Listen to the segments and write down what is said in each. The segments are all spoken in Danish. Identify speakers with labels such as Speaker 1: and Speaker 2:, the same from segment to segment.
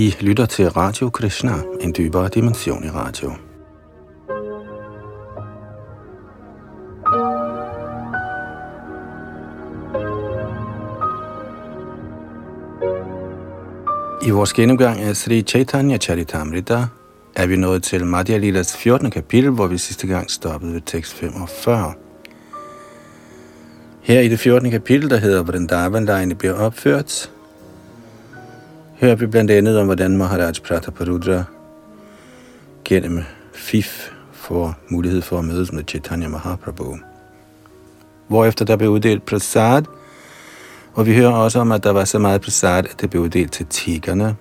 Speaker 1: I lytter til Radio Krishna, en dybere dimension i radio. I vores gennemgang af Sri Chaitanya Charitamrita er vi nået til Madhya Lilas 14. kapitel, hvor vi sidste gang stoppede ved tekst 45. Her i det 14. kapitel, der hedder Vrindavan-lejene bliver opført, hører vi blandt andet om, hvordan Maharaj Prataparudra gennem FIF får mulighed for at mødes med Chaitanya Mahaprabhu. Hvorefter der blev uddelt prasad, og vi hører også om, at der var så meget prasad, at det blev uddelt til tiggerne.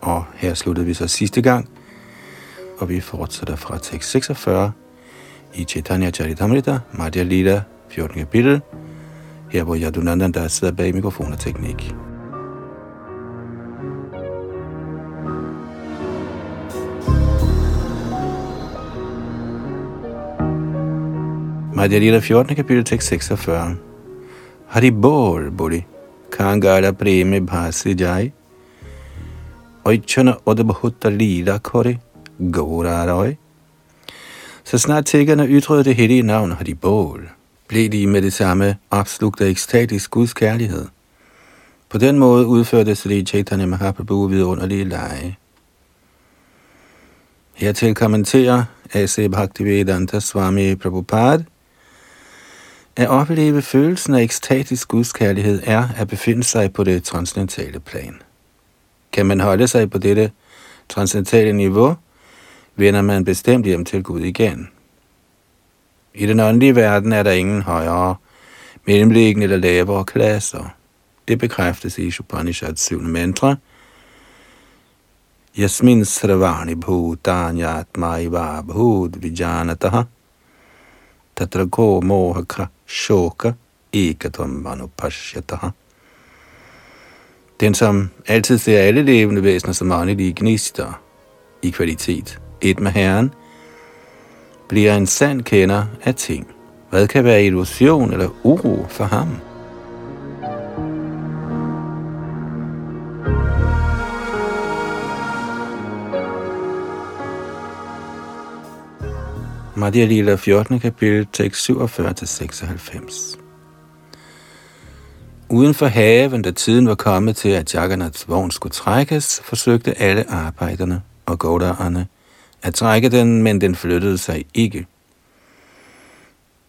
Speaker 1: Og her sluttede vi så sidste gang, og vi fortsætter fra tekst 46 i Chaitanya Charitamrita, Madhya Lila, 14. kapitel, her hvor Yadunandan der sidder bag mikrofon og teknik. Madhya Lila 14. kapitel, tekst 46. Hari bol, boli, kangala preme bhasi jai, Oichana odabhuta lila kore, Gaurarøj. Så snart tækkerne ytrede det hellige navn har blev de med det samme opslugt af ekstatisk Guds kærlighed. På den måde udførte Sri Chaitanya Mahaprabhu vidunderlige lege. Hertil kommenterer A.C. Bhaktivedanta Swami Prabhupada, at opleve følelsen af ekstatisk gudskærlighed er at befinde sig på det transcendentale plan. Kan man holde sig på dette transcendentale niveau, vender man bestemt hjem til Gud igen. I den åndelige verden er der ingen højere, mellemliggende eller lavere klasser. Det bekræftes i Upanishads syvende mantra. Yasmin sravani bhutanyatmaiva bhut vijanataha tatra ko mohaka shoka ekatvam manupashyataha. Den, som altid ser alle levende væsener som åndelige gnister i kvalitet, et med Herren, bliver en sand kender af ting. Hvad kan være illusion eller uro for ham? Madhya Lila 14. kapitel, tekst 47-96. Uden for haven, da tiden var kommet til, at Jagannaths vogn skulle trækkes, forsøgte alle arbejderne og gårderne at trække den, men den flyttede sig ikke.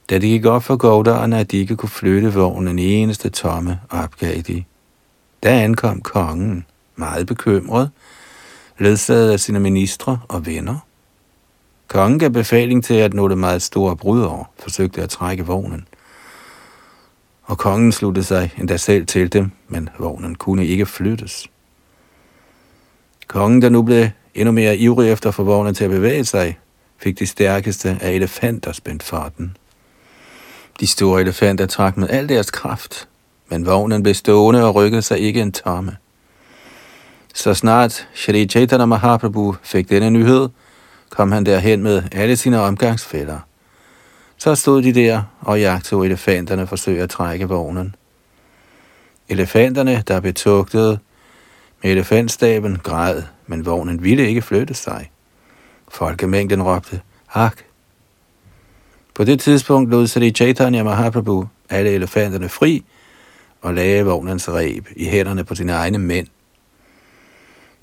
Speaker 1: Da det gik op for gårderne, at de ikke kunne flytte vognen en eneste tomme, opgav de. Da ankom kongen, meget bekymret, ledsaget af sine ministre og venner. Kongen gav befaling til, at nogle meget store brudår forsøgte at trække vognen. Og kongen sluttede sig endda selv til dem, men vognen kunne ikke flyttes. Kongen, der nu blev endnu mere ivrig efter at få vognen til at bevæge sig, fik de stærkeste af elefanter spændt for den. De store elefanter trak med al deres kraft, men vognen blev stående og rykkede sig ikke en tomme. Så snart Shri Chaitanya Mahaprabhu fik denne nyhed, kom han derhen med alle sine omgangsfælder. Så stod de der og jagtede elefanterne forsøg at trække vognen. Elefanterne, der betugtede med elefantstaben, græd men vognen ville ikke flytte sig. Folkemængden råbte, hak. På det tidspunkt lod Sri Chaitanya Mahaprabhu alle elefanterne fri og lagde vognens reb i hænderne på sine egne mænd.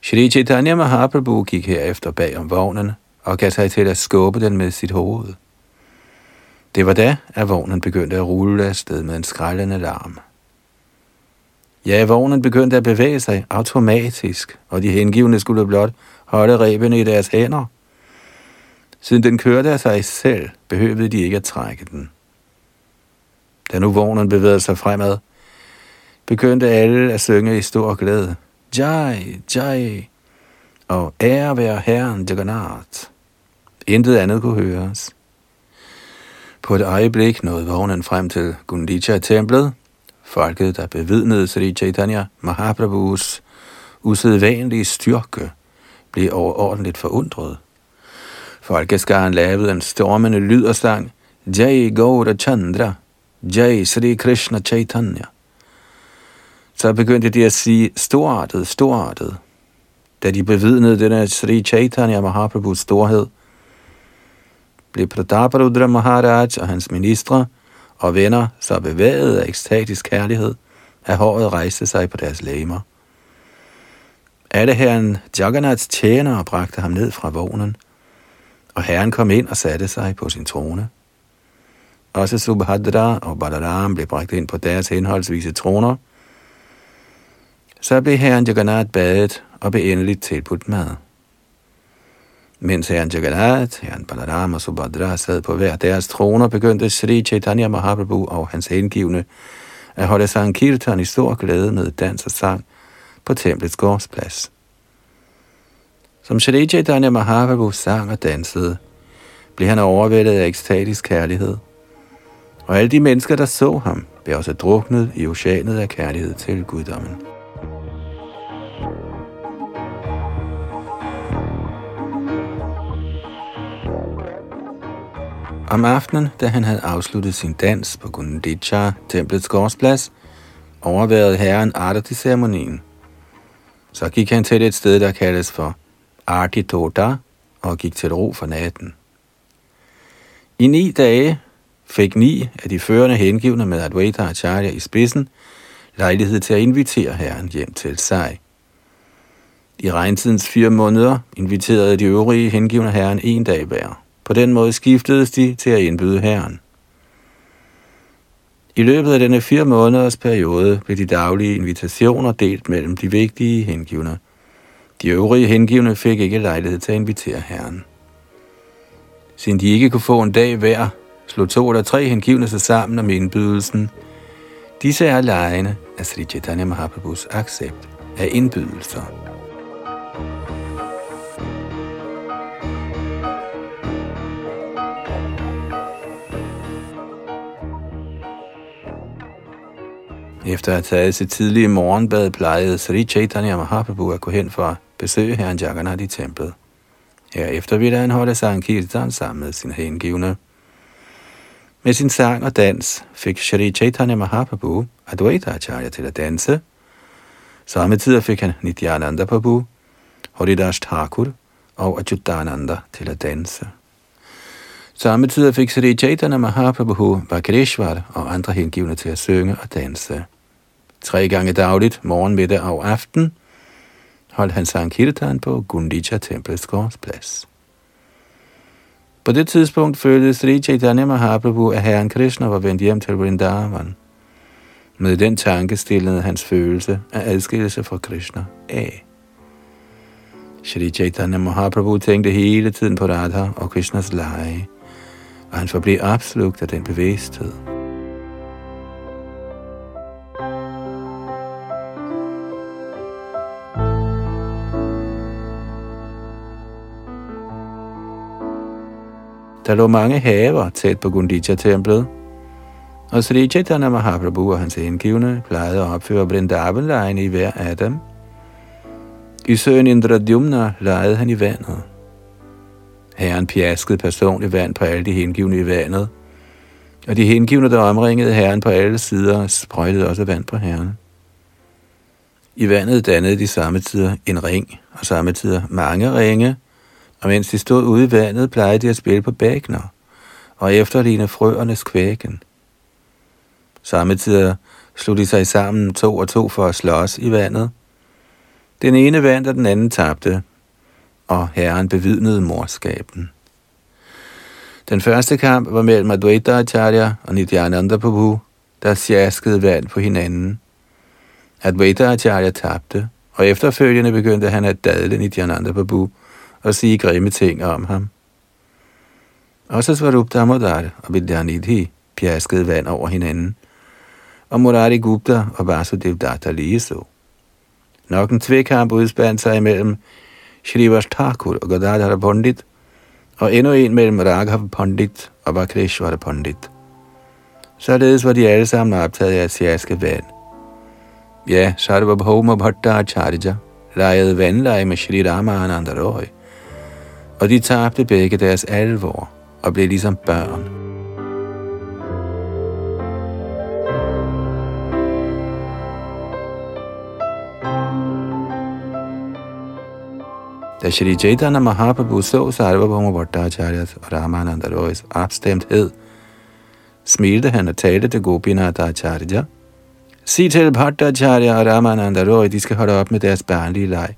Speaker 1: Shri Chaitanya Mahaprabhu gik herefter bag om vognen og gav sig til at skubbe den med sit hoved. Det var da, at vognen begyndte at rulle afsted med en skrællende larm. Ja, vognen begyndte at bevæge sig automatisk, og de hengivne skulle blot holde rebene i deres hænder. Siden den kørte af sig selv, behøvede de ikke at trække den. Da nu vognen bevægede sig fremad, begyndte alle at synge i stor glæde. Jai, Jai, og ære være Herren Jagannath. Intet andet kunne høres. På et øjeblik nåede vognen frem til Gundicha-templet, Folket, der bevidnede Sri Chaitanya Mahaprabhus usædvanlige styrke, blev overordentligt forundret. Folkeskaren lavede en stormende lyd og sang, Jai Gaura Chandra, Jai Sri Krishna Chaitanya. Så begyndte de at sige storartet, storartet. Da de bevidnede denne Sri Chaitanya Mahaprabhus storhed, blev Prataparudra Maharaj og hans ministre og venner så bevæget af ekstatisk kærlighed, at håret rejste sig på deres læmer. Alle herren Jagannaths tjenere bragte ham ned fra vognen, og herren kom ind og satte sig på sin trone. Også Subhadra og Balaram blev bragt ind på deres henholdsvise troner. Så blev herren Jagannath badet og blev endeligt tilbudt mad. Mens herren Jagannath, herren Balaram og Subhadra sad på hver deres troner, begyndte Sri Chaitanya Mahaprabhu og hans hengivne at holde Sankirtan i stor glæde med dans og sang på templets gårdsplads. Som Sri Chaitanya Mahaprabhu sang og dansede, blev han overvældet af ekstatisk kærlighed. Og alle de mennesker, der så ham, blev også druknet i oceanet af kærlighed til guddommen. Om aftenen, da han havde afsluttet sin dans på Gundicha, templets gårdsplads, overværede herren Arati-ceremonien. Så gik han til et sted, der kaldes for Arti Toda, og gik til ro for natten. I ni dage fik ni af de førende hengivne med Advaita Acharya i spidsen lejlighed til at invitere herren hjem til sig. I regntidens fire måneder inviterede de øvrige hengivne herren en dag hver. På den måde skiftedes de til at indbyde herren. I løbet af denne fire måneders periode blev de daglige invitationer delt mellem de vigtige hengivne. De øvrige hengivne fik ikke lejlighed til at invitere herren. Siden de ikke kunne få en dag hver, slog to eller tre hengivne sig sammen om indbydelsen. Disse er lejene af Sri Chaitanya Mahaprabhus accept af indbydelser. Efter at have taget sit tidlige morgenbad, plejede Sri Chaitanya Mahaprabhu at gå hen for at besøge herren Jagannath i templet. Herefter ville han holde Sankirtan sammen med sine hengivne. Med sin sang og dans fik Sri Chaitanya Mahaprabhu Advaita Acharya til at danse. Samme tid fik han Nityananda Prabhu, Haridas Thakur og Achyutananda til at danse. Samme tid fik Sri Chaitanya Mahaprabhu Vakreshwar og andre hengivne til at synge og danse. Tre gange dagligt, morgen, middag og aften, holdt han Sankirtan på Gundicha Templets gårdsplads. På det tidspunkt følte Sri Chaitanya Mahaprabhu, at Herren Krishna var vendt hjem til Vrindavan. Med den tanke stillede hans følelse af adskillelse fra Krishna af. Shri Chaitanya Mahaprabhu tænkte hele tiden på Radha og Krishnas lege, og han forblev opslugt af den bevidsthed. Der lå mange haver tæt på Gundicha-templet, og Sri Chaitanya Mahaprabhu og hans indgivende plejede at opføre vrindavan i hver af dem. I søen Indradyumna lejede han i vandet. Herren pjaskede personligt vand på alle de hengivne i vandet, og de hengivne, der omringede herren på alle sider, sprøjtede også vand på herren. I vandet dannede de samme tider en ring, og samme tider mange ringe, og mens de stod ude i vandet, plejede de at spille på bækner og efterligne frøernes kvæken. Samme slog de sig sammen to og to for at slås i vandet. Den ene vandt, og den anden tabte, og herren bevidnede morskaben. Den første kamp var mellem Advaita Acharya og Nityananda Prabhu, der sjaskede vand på hinanden. Advaita Acharya tabte, og efterfølgende begyndte han at dadle Nityananda Prabhu og sige grimme ting om ham. Også Svarup Damodar og Vidyanidhi pjaskede vand over hinanden, og Murari Gupta og Vasudev Datta lige så. Nok en tvekamp udspandt sig imellem Shrivas Thakur og Gadadhar Pandit, og endnu en mellem Raghav Pandit og Vakreshwara Pandit. Således var de alle sammen optaget af asiatiske vand. Ja, Sarvabhauma Bhattacharya lejede vandleje med Shri Ramananda Roy, og de tabte begge deres alvor og blev ligesom børn. Da Shri Chaitanya Mahaprabhu så Sarvabhauma Bhattacharya og Ramananda Roy's opstemthed, smilte han og talte til Gopinath Acharya. Sig til Bhattacharya og Ramananda Roy, de skal holde op med deres barnlige leg.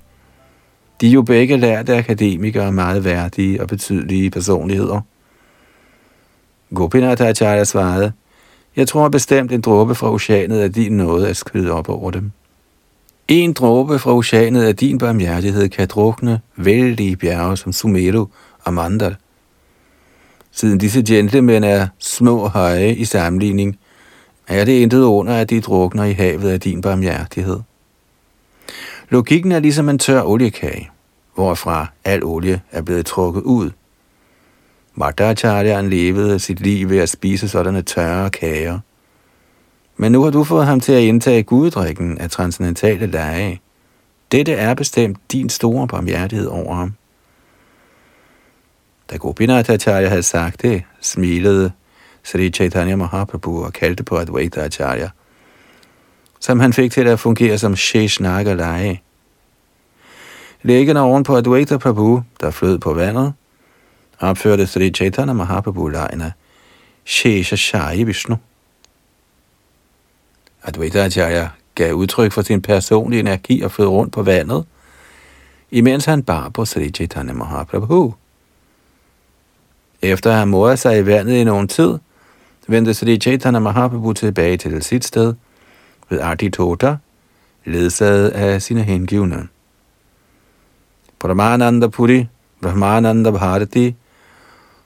Speaker 1: De er jo begge lærte akademikere og meget værdige og betydelige personligheder. Gopinath Acharya svarede, jeg tror bestemt en dråbe fra oceanet er din nåde at skyde op over dem. En dråbe fra oceanet af din barmhjertighed kan drukne vældige bjerge som Sumeru og Mandal. Siden disse gentlemen er små og høje i sammenligning, er det intet under, at de drukner i havet af din barmhjertighed. Logikken er ligesom en tør oliekage, hvorfra al olie er blevet trukket ud. Madhacharyaen levede sit liv ved at spise sådanne tørre kager. Men nu har du fået ham til at indtage guddrikken af transcendentale lege. Dette er bestemt din store barmhjertighed over ham. Da Gopinathacharya havde sagt det, smilede Sri Chaitanya Mahaprabhu og kaldte på Advaita Acharya, som han fik til at fungere som Sheshnaga Lege. Læggende oven på Advaita Prabhu, der flød på vandet, opførte Sri Chaitanya Mahaprabhu lejene Shesha Shai Vishnu. Advaita Acharya gav udtryk for sin personlige energi og flød rundt på vandet, imens han bar på Sri Chaitanya Mahaprabhu. Efter at have moret sig i vandet i nogen tid, vendte Sri Chaitanya Mahaprabhu tilbage til sit sted ved Arti Tota, ledsaget af sine hengivne. Brahmananda Puri, Brahmananda Bharati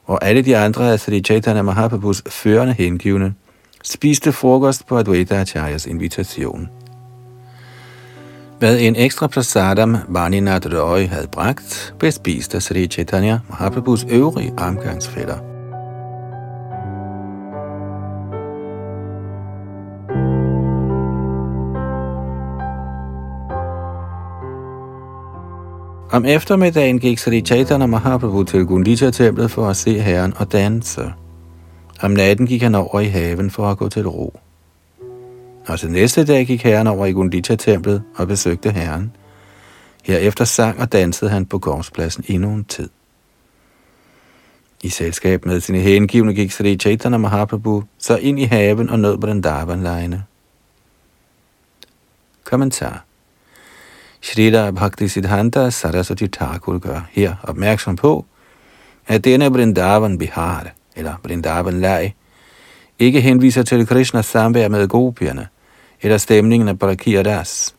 Speaker 1: og alle de andre af Sri Chaitanya Mahaprabhus førende hengivne spiste frokost på Advaita Acharyas invitation. Hvad en ekstra prasadam Varninath Roy havde bragt, bespiste Sri Chaitanya Mahaprabhus øvrige omgangsfælder. Om eftermiddagen gik Sri Chaitanya Mahaprabhu til Gundita-templet for at se herren og danse. Om natten gik han over i haven for at gå til ro. Og til næste dag gik herren over i Gundita-templet og besøgte herren. Herefter sang og dansede han på gårdspladsen endnu en tid. I selskab med sine hengivne gik Sri Chaitanya Mahaprabhu så ind i haven og nød på den darvanlejene. Kommentar Shrita Bhakti Siddhanta Saraswati Thakur gør her opmærksom på, at denne Vrindavan Bihar, eller Vrindavan Lai, ikke henviser til Krishnas samvær med gopierne, eller stemningen af Brakir Das.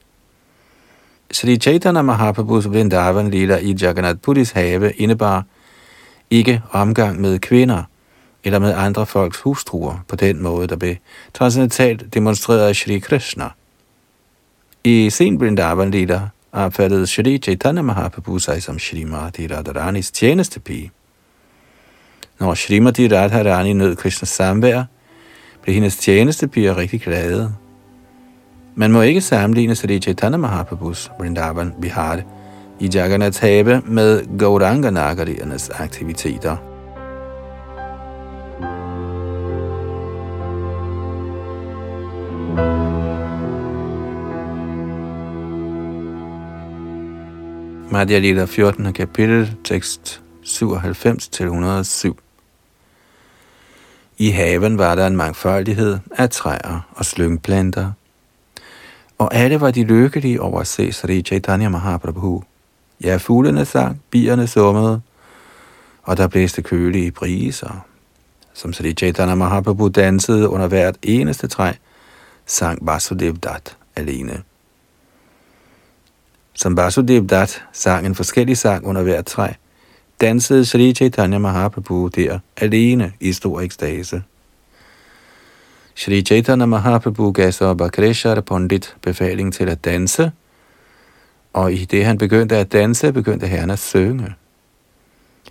Speaker 1: Sri Chaitanya Mahaprabhus Vrindavan Lila i Jagannath Puris have indebar ikke omgang med kvinder eller med andre folks hustruer på den måde, der blev transcendentalt demonstreret af Shri Krishna – i sin Vrindavan Lila opfattede Shri Chaitanya Mahaprabhu sig som Srimati Radharanis tjenestepige. Når Shrimati Radharani nød Krishnas samvær, blev hendes tjenestepiger rigtig glade. Man må ikke sammenligne Sri Chaitanya Mahaprabhus Vrindavan Bihar i Jagannath Have med Gauranga Nagariernes aktiviteter. Madhya Lila 14. kapitel, tekst 97-107. I haven var der en mangfoldighed af træer og slyngplanter, og alle var de lykkelige over at se Sri Chaitanya Mahaprabhu. Ja, fuglene sang, bierne summede, og der blæste kølige briser. Som Sri Chaitanya Mahaprabhu dansede under hvert eneste træ, sang Vasudev Dat alene. Som Vasudev Dat sang en forskellig sang under hvert træ, dansede Sri Chaitanya Mahaprabhu der alene i stor ekstase. Sri Chaitanya Mahaprabhu gav så Bakreshar Pandit befaling til at danse, og i det han begyndte at danse, begyndte herren at synge.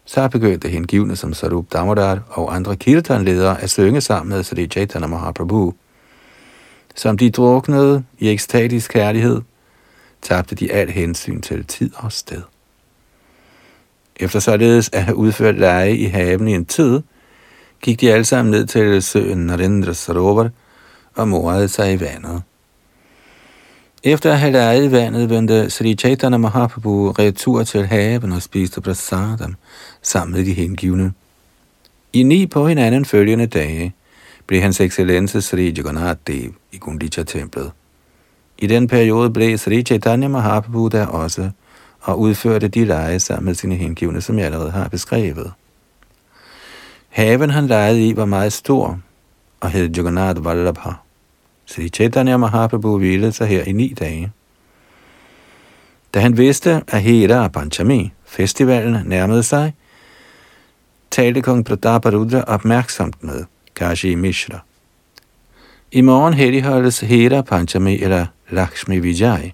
Speaker 1: Så begyndte hengivne som Sarup Damodar og andre kirtanledere at synge sammen med Sri Chaitanya Mahaprabhu. Som de druknede i ekstatisk kærlighed, tabte de al hensyn til tid og sted. Efter således at have udført leje i haven i en tid, gik de alle sammen ned til søen Narendra Sarovar og morede sig i vandet. Efter at have leget i vandet, vendte Sri Chaitanya Mahaprabhu retur til haven og spiste prasadam sammen med de hengivne. I ni på hinanden følgende dage blev hans excellence Sri Jagannath Dev i Gundicha-templet. I den periode blev Sri Chaitanya Mahaprabhu der også, og udførte de lege sammen med sine hengivne, som jeg allerede har beskrevet. Haven han lejede i var meget stor, og hed Jagannath Vallabha. Sri Chaitanya Mahaprabhu hvilede sig her i ni dage. Da han vidste, at Hera Panchami, festivalen, nærmede sig, talte kong Prataparudra opmærksomt med Kashi Mishra. I morgen heldigholdes Hera Panchami eller Lakshmi Vijay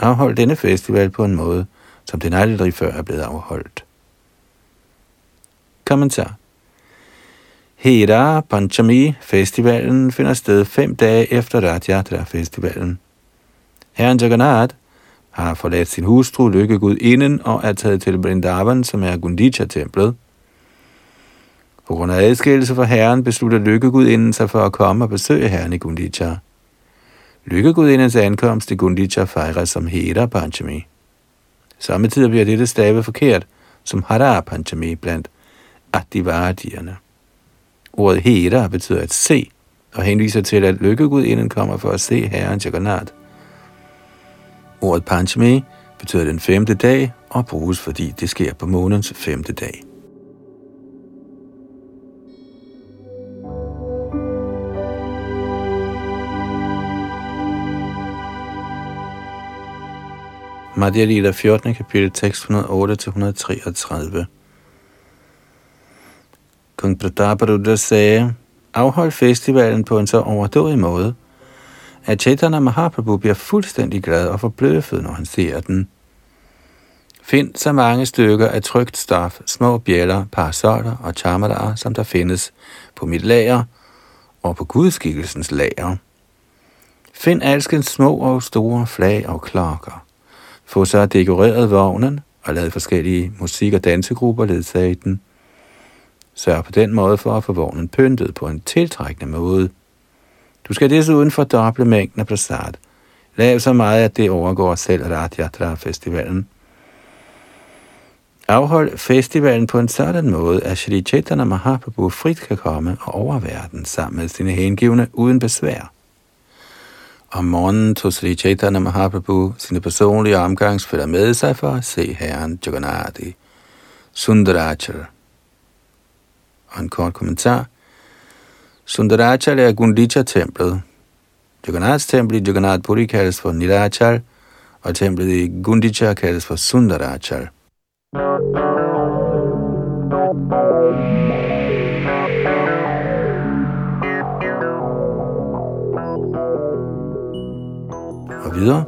Speaker 1: afholdt denne festival på en måde, som den aldrig før er blevet afholdt. Kommentar Hera Panchami festivalen finder sted fem dage efter Rajatra-festivalen. Herren Jagannath har forladt sin hustru Lykkegud inden og er taget til Vrindavan, som er Gundicha-templet. På grund af adskillelse fra herren beslutter Lykkegud sig for at komme og besøge herren i Gundicha. Lykkegudindens ankomst i Gundicha fejres som Hera Panchami. Samtidig bliver dette stave forkert som Hara Panchami blandt Adivardierne. Ordet Hera betyder at se, og henviser til, at lykkegudinden kommer for at se herren Jagannath. Ordet Panchami betyder den femte dag, og bruges fordi det sker på månens femte dag. Madhya Lila 14. kapitel tekst 108-133 Kong Prataparudra sagde, afhold festivalen på en så overdådig måde, at Chaitanya Mahaprabhu bliver fuldstændig glad og forbløffet, når han ser den. Find så mange stykker af trygt stof, små bjæller, parasoller og chamadarer, som der findes på mit lager og på gudskikkelsens lager. Find alskens små og store flag og klokker. Få så dekoreret vognen og lavet forskellige musik- og dansegrupper ledsage den. Sørg på den måde for at få vognen pyntet på en tiltrækkende måde. Du skal desuden fordoble mængden af prasad. Lav så meget, at det overgår selv Radhyatra-festivalen. Afhold festivalen på en sådan måde, at Shri Chaitanya Mahaprabhu frit kan komme og overvære den sammen med sine hengivne uden besvær. Om morgenen tog Sri Chaitanya Mahaprabhu sine personlige omgangsfælder med sig for at se herren Jagannath i Sundarachal. Og en kort kommentar. Sundarachal er Gundicha-templet. Jagannaths tempel i Jagannath Puri kaldes for Nilachal, og templet i Gundicha kaldes for Sundarachal. Og videre.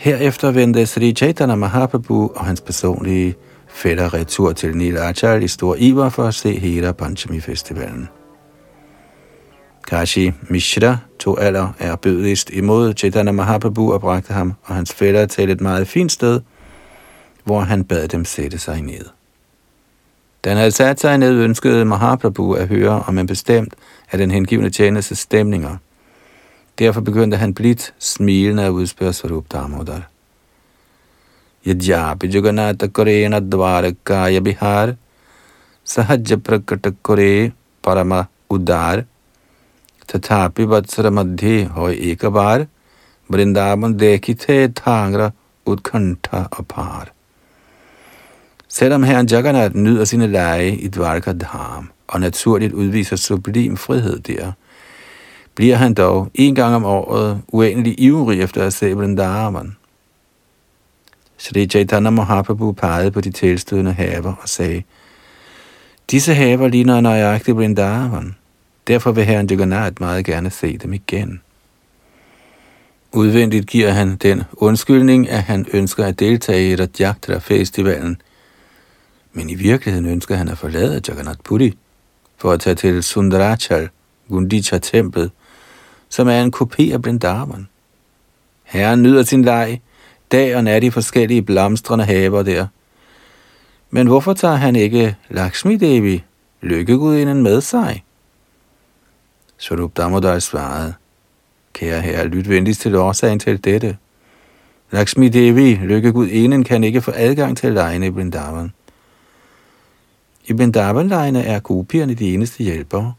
Speaker 1: Herefter vendte Sri Chaitanya Mahaprabhu og hans personlige fætter retur til Nilachal i stor iver for at se hele Panchami Festivalen. Kashi Mishra tog er erbødigst imod Chaitanya Mahaprabhu og bragte ham og hans fætter til et meget fint sted, hvor han bad dem sætte sig ned. Da han havde sat sig ned, ønskede Mahaprabhu at høre om en bestemt af den hengivne tjenestes stemninger. Derfor begyndte han blidt smilende at udspørge Svarup Damodar. यद्यापि जगन्नाथकरेण द्वारकाय बिहार सहज प्रकट करे परम उदार तथापि वत्सर मध्य हो एक बार वृंदावन देखी थे थांग्र udkanta og par. Selvom herren Jagannath nyder sine lege i Dvarka Dham og naturligt udviser sublim frihed der, bliver han dog en gang om året uendelig ivrig efter at se Vrindavan. Sri Chaitanya Mahaprabhu pegede på de tilstødende haver og sagde, Disse haver ligner nøjagtigt Vrindavan. Derfor vil herren Jagannath meget gerne se dem igen. Udvendigt giver han den undskyldning, at han ønsker at deltage i Rajyatra festivalen men i virkeligheden ønsker han at forlade Jagannath Puri for at tage til Sundarachal, Gundicha-templet, som er en kopi af Brindavan. Herren nyder sin leg, dag og nat i forskellige blomstrende haver der. Men hvorfor tager han ikke Lakshmi Devi, lykkegudinden, med sig? Swarup Damodar svarede, Kære herre, lyt venligst til årsagen til dette. Lakshmi Devi, lykkegudinden, kan ikke få adgang til lejene i Vrindavan. I Vrindavan-lejene er gopierne de eneste hjælpere.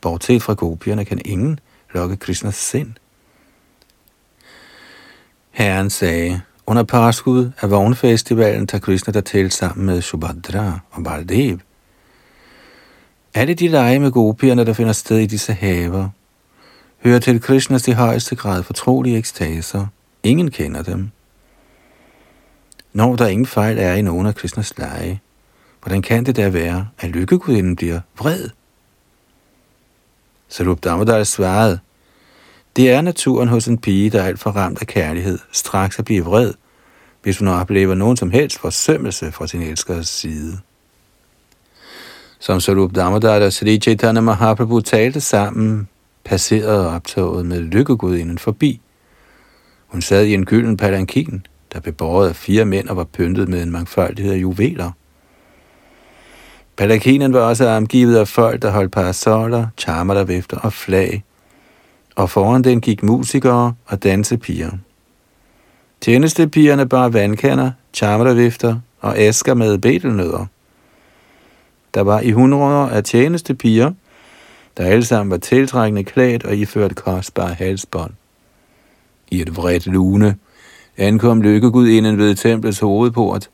Speaker 1: Bortset fra gopierne kan ingen lokke Krishnas sind. Herren sagde, under paraskud af vognfestivalen tager Krishna der til sammen med Subhadra og Baldev. Alle de lege med gopierne, der finder sted i disse haver, hører til Krishnas i højeste grad fortrolige ekstaser. Ingen kender dem. Når der ingen fejl er i nogen af Krishnas lege, hvordan kan det da være, at lykkegudinden bliver vred? Sarup Damodar svarede, det er naturen hos en pige, der er alt for ramt af kærlighed, straks at blive vred, hvis hun oplever nogen som helst forsømmelse fra sin elskeres side. Som Sarup Damodar og Sri Chaitanya Mahaprabhu talte sammen, passerede optoget med lykkegudinden forbi. Hun sad i en gylden palankin, der blev båret af fire mænd og var pyntet med en mangfoldighed af juveler. Palankinen var også omgivet af folk, der holdt parasoller, charmer vifter og flag, og foran den gik musikere og dansepiger. Tjenestepigerne bar vandkander, charmervifter og æsker med betelnødder. Der var i hundreder af tjenestepiger, der alle sammen var tiltrækkende klædt og iført kostbare halsbånd. I et vredt lune ankom inden ved templets hovedport,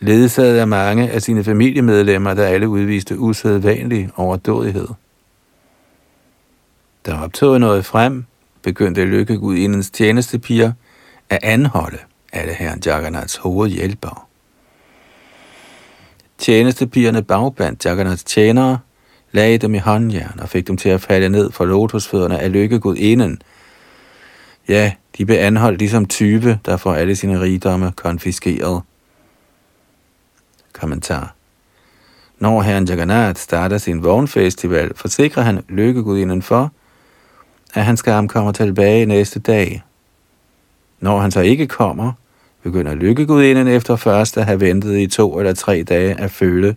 Speaker 1: ledsaget af mange af sine familiemedlemmer, der alle udviste usædvanlig overdådighed. Da optoget noget frem, begyndte lykkegudindens tjenestepiger at anholde alle herren Jagannaths hovedhjælpere. Tjenestepigerne bagbandt Jagannaths tjenere, lagde dem i håndjern og fik dem til at falde ned for lotusfødderne af lykkegudinen. Ja, de blev anholdt ligesom type, der får alle sine rigdomme konfiskeret. Kommentar Når herren Jagannath starter sin vognfestival, forsikrer han lykkegudinden for, at han skal komme tilbage næste dag. Når han så ikke kommer, begynder lykkegudinden efter først at have ventet i to eller tre dage at føle,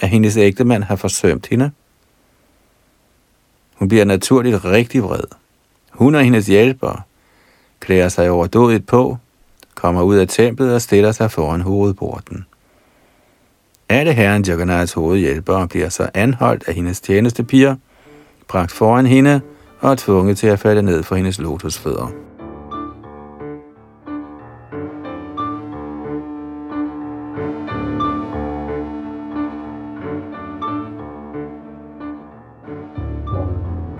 Speaker 1: at hendes ægtemand har forsømt hende. Hun bliver naturligt rigtig vred. Hun og hendes hjælper klæder sig overdådigt på, kommer ud af templet og stiller sig foran hovedporten. Alle herren Jagannaths hovedhjælpere bliver så anholdt af hendes tjenestepiger, bragt foran hende og er tvunget til at falde ned for hendes lotusfødder.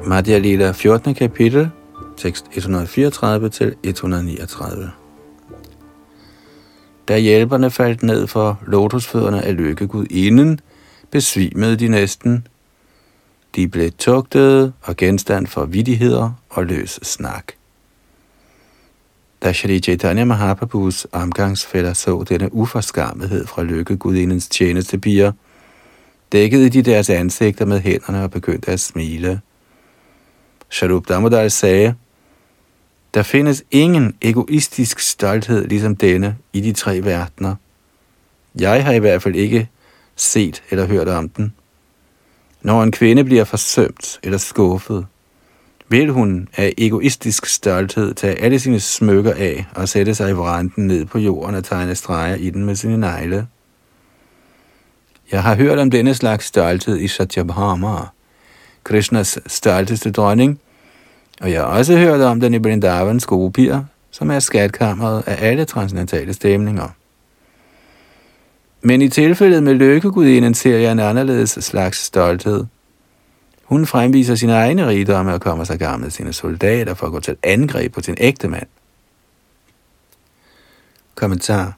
Speaker 1: Madhya Lila 14. kapitel, tekst 134 til 139. Da hjælperne faldt ned for lotusfødderne af lykkegud inden, besvimede de næsten. De blev tugtet og genstand for vidigheder og løs snak. Da Shri Chaitanya Mahaprabhus omgangsfælder så denne uforskammethed fra lykkegudindens tjenestepiger, dækkede de deres ansigter med hænderne og begyndte at smile. Sharup Damodar sagde, der findes ingen egoistisk stolthed ligesom denne i de tre verdener. Jeg har i hvert fald ikke set eller hørt om den. Når en kvinde bliver forsømt eller skuffet, vil hun af egoistisk stolthed tage alle sine smykker af og sætte sig i vranden ned på jorden og tegne streger i den med sine negle. Jeg har hørt om denne slags stolthed i Satyabhama, Krishnas stolteste dronning, og jeg har også hørt om den i Brindavans gopier, som er skatkammeret af alle transcendentale stemninger. Men i tilfældet med lykkegudinden ser jeg en anderledes slags stolthed. Hun fremviser sine egne rigdomme og kommer sig gammel sine soldater for at gå til angreb på sin ægte mand. Kommentar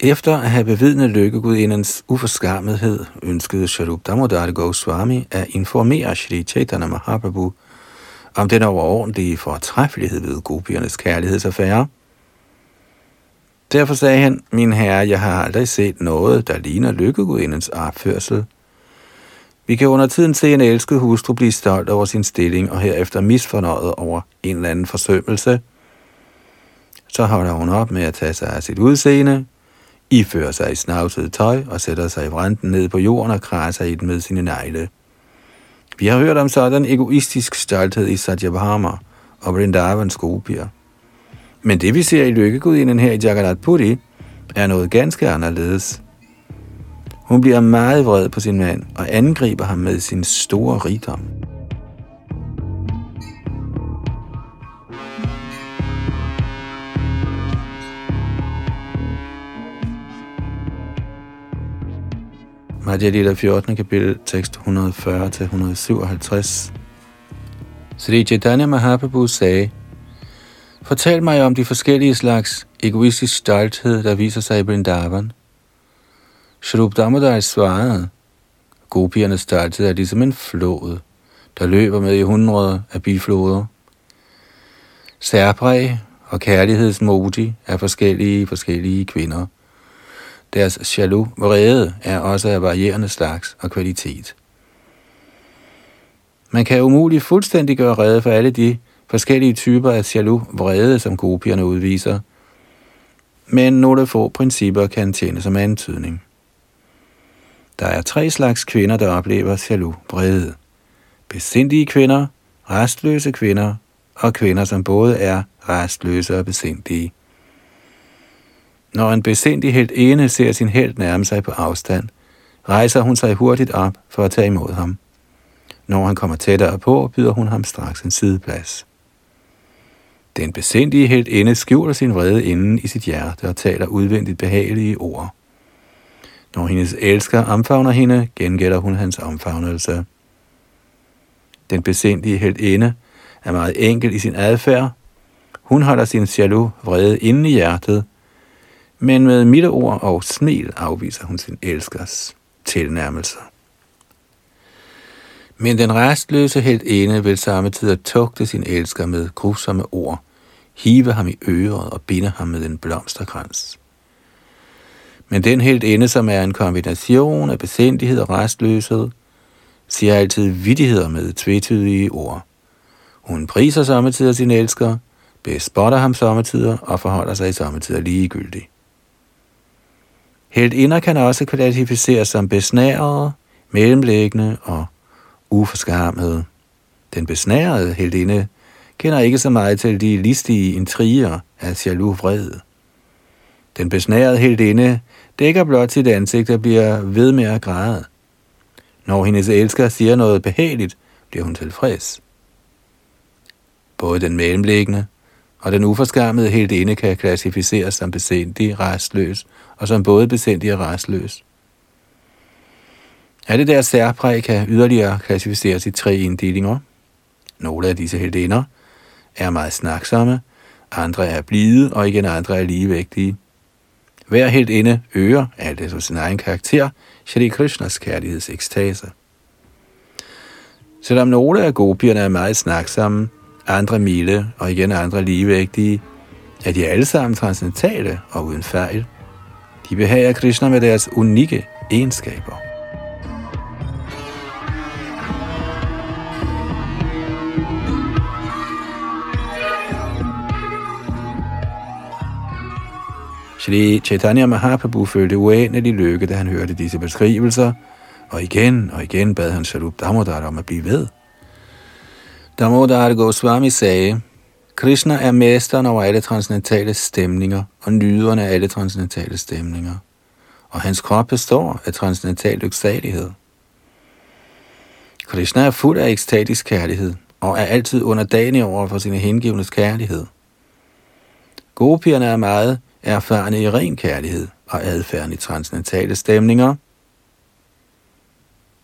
Speaker 1: efter at have bevidnet lykkegudindens uforskammethed, ønskede Sharup Damodar Goswami at informere Shri Chaitanya Mahaprabhu om den overordentlige fortræffelighed ved gopiernes kærlighedsaffære. Derfor sagde han, min herre, jeg har aldrig set noget, der ligner lykkegudindens opførsel. Vi kan under tiden se en elsket hustru blive stolt over sin stilling og herefter misfornøjet over en eller anden forsømmelse. Så holder hun op med at tage sig af sit udseende, ifører sig i snavset tøj og sætter sig i vranden ned på jorden og krasser i den med sine negle. Vi har hørt om sådan egoistisk stolthed i Satyabhama, og Vrindavans gopier. Men det vi ser i lykkegudinden her i Jagannath Puri, er noget ganske anderledes. Hun bliver meget vred på sin mand og angriber ham med sin store rigdom. Madhya Lila 14. kapitel, tekst 140-157. Sri Chaitanya Mahaprabhu sagde, Fortæl mig om de forskellige slags egoistisk stolthed, der viser sig i Vrindavan. Shrup Damodar svarede, Gopiernes stolthed er ligesom en flod, der løber med i hundrede af bifloder. Særpræg og kærlighedsmodi er forskellige forskellige kvinder – deres jaloux vrede er også af varierende slags og kvalitet. Man kan umuligt fuldstændig gøre rede for alle de forskellige typer af jaloux vrede, som kopierne udviser, men nogle få principper kan tjene som antydning. Der er tre slags kvinder, der oplever jaloux vrede. Besindige kvinder, restløse kvinder og kvinder, som både er restløse og besindige. Når en besindig helt ene ser sin held nærme sig på afstand, rejser hun sig hurtigt op for at tage imod ham. Når han kommer tættere på, byder hun ham straks en sideplads. Den besindige helt inde skjuler sin vrede inden i sit hjerte og taler udvendigt behagelige ord. Når hendes elsker omfavner hende, gengælder hun hans omfavnelse. Den besindige heltinde er meget enkel i sin adfærd. Hun holder sin jaloux vrede inde i hjertet men med milde ord og smil afviser hun sin elskers tilnærmelser. Men den restløse helt ene vil samme tid at tugte sin elsker med grusomme ord, hive ham i øret og binde ham med en blomsterkrans. Men den helt ende, som er en kombination af besindighed og restløshed, siger altid vidtigheder med tvetydige ord. Hun priser samtidig sin elsker, bespotter ham samtidig og forholder sig i samtidig ligegyldig. Heldinder kan også klassificeres som besnærede, mellemlæggende og uforskamede. Den besnærede heldinde kender ikke så meget til de listige intriger af jaloux vred. Den besnærede heldinde dækker blot sit ansigt og bliver ved med at græde. Når hendes elsker siger noget behageligt, bliver hun tilfreds. Både den mellemliggende og den uforskammede heldinde kan klassificeres som besindig, restløs og som både besindig og restløs. Alle deres særpræg kan yderligere klassificeres i tre inddelinger. Nogle af disse heldinder er meget snaksomme, andre er blide, og igen andre er ligevægtige. Hver helt inde øger, alt efter sin egen karakter, Shri Krishnas kærlighedsekstase. Selvom nogle af gopierne er meget snaksomme, andre milde og igen andre ligevægtige, er de alle sammen transcendentale og uden fejl. De behager Krishna med deres unikke egenskaber. Shri Chaitanya Mahaprabhu følte uendelig lykke, da han hørte disse beskrivelser, og igen og igen bad han Sharup Damodar om at blive ved. Damodar Goswami sagde, Krishna er mesteren over alle transcendentale stemninger og nyderne af alle transcendentale stemninger, og hans krop består af transcendental lyksalighed. Krishna er fuld af ekstatisk kærlighed og er altid underdanig over for sine hengivnes kærlighed. Gopierne er meget erfarne i ren kærlighed og adfærden i transcendentale stemninger.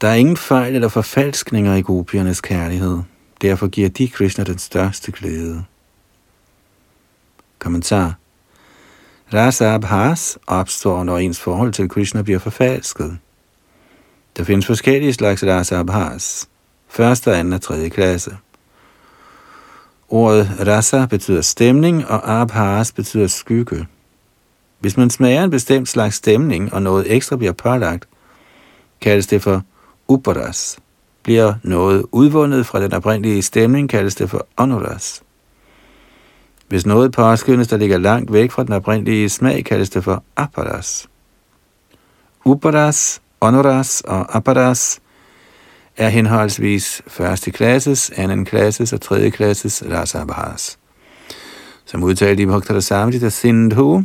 Speaker 1: Der er ingen fejl eller forfalskninger i gopiernes kærlighed. Derfor giver de Krishna den største glæde. Kommentar. Rasa Abhas opstår, når ens forhold til Krishna bliver forfalsket. Der findes forskellige slags rasa abhas. Første, anden og tredje klasse. Ordet rasa betyder stemning, og abhas betyder skygge. Hvis man smager en bestemt slags stemning, og noget ekstra bliver pålagt, kaldes det for uparas. Bliver noget udvundet fra den oprindelige stemning, kaldes det for onuras. Hvis noget påskyndes, der ligger langt væk fra den oprindelige smag, kaldes det for aparas. Uparas, onuras og aparas er henholdsvis første klasses, anden klasses og tredje klasses rasabharas. Som udtalt i Bhaktara Samjita Sindhu,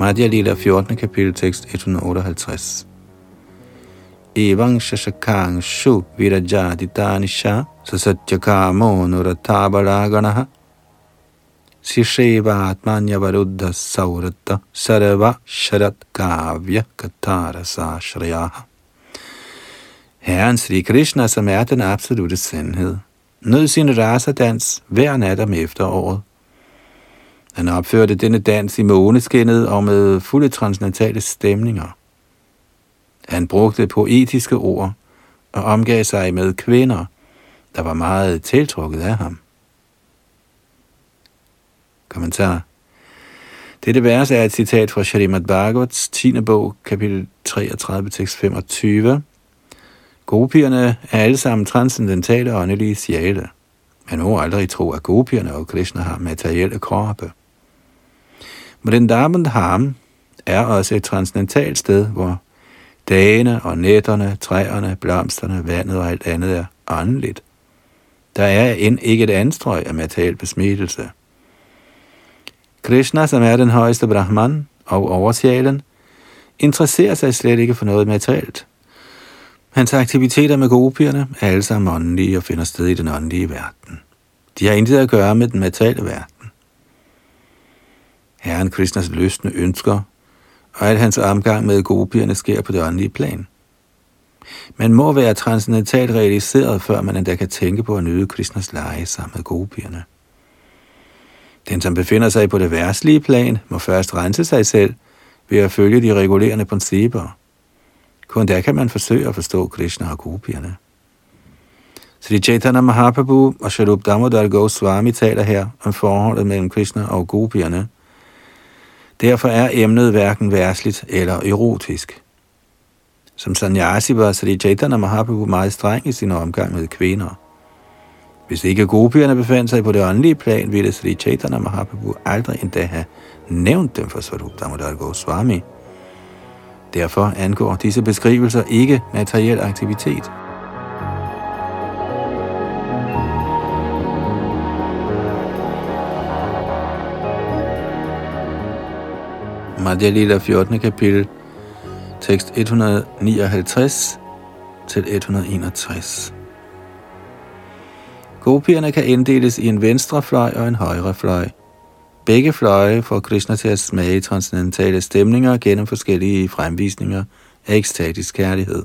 Speaker 1: Madhya Lila 14. kapitel tekst 158. Evang shashakang shu virajaditanisha sasatyakamo nuratabharaganaha Sisheva atmanya varuddha saurata sarva sharat kavya katarasa shrayaha. Herren Sri Krishna, som er den absolute sandhed, nød sin raserdans hver nat om efteråret. Han opførte denne dans i måneskinnet og med fulde transcendentale stemninger. Han brugte poetiske ord og omgav sig med kvinder, der var meget tiltrukket af ham. Kommentar. Dette vers er et citat fra Shalimad Bhagavats 10. bog, kapitel 33, tekst 25. Gopierne er alle sammen transcendentale åndelige sjæle. Man må aldrig tro, at gopierne og Krishna har materielle kroppe. Vrindavan er også et transcendentalt sted, hvor dagene og nætterne, træerne, blomsterne, vandet og alt andet er åndeligt. Der er end ikke et anstrøg af materiel besmittelse. Krishna, som er den højeste Brahman og oversjælen, interesserer sig slet ikke for noget materielt. Hans aktiviteter med gopierne er alle sammen åndelige og finder sted i den åndelige verden. De har intet at gøre med den materielle verden. Herren Krishnas løsne ønsker, og at hans omgang med gopierne sker på det åndelige plan. Man må være transcendentalt realiseret, før man endda kan tænke på at nyde Krishnas leje sammen med gopierne. Den, som befinder sig på det værtslige plan, må først rense sig selv ved at følge de regulerende principper. Kun der kan man forsøge at forstå Krishna og gopierne. Sri Chaitanya Mahaprabhu og Sharup Damodar Goswami taler her om forholdet mellem Krishna og gopierne – Derfor er emnet hverken værsligt eller erotisk. Som sanyasi var Sri Chaitanya Mahaprabhu meget streng i sin omgang med kvinder. Hvis ikke gopierne befandt sig på det åndelige plan, ville Sri Chaitanya Mahaprabhu aldrig endda have nævnt dem for Svarup Damodar Goswami. Derfor angår disse beskrivelser ikke materiel aktivitet. Madhya Lila 14. kapitel, tekst 159 til 161. Gopierne kan inddeles i en venstre fløj og en højre fløj. Begge fløje får Krishna til at smage transcendentale stemninger gennem forskellige fremvisninger af ekstatisk kærlighed.